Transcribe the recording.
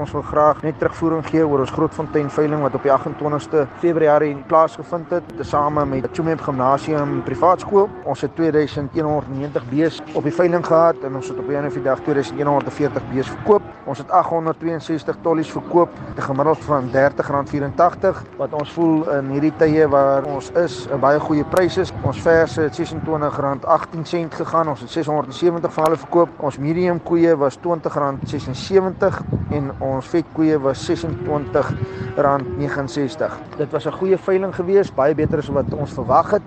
Ons wil graag net terugvoering gee oor ons Grootfontein veiling wat op die 28ste Februarie plaasgevind het tesame met Chumep Gimnasium Privaat Skool. Ons het 2190 bees op die veiling gehad en ons het op 'n eendag die dag 2140 bees verkoop. Ons het 862 tollies verkoop te gemiddeld van R30.84 wat ons voel in hierdie tye waar ons is 'n baie goeie prys is. Ons verse het R26.18 gegaan. Ons het 670 van hulle verkoop. Ons medium koeie was R20.76 en ons vet koeie was R26.69. Dit was 'n goeie veiling geweest, baie beter as wat ons verwag het.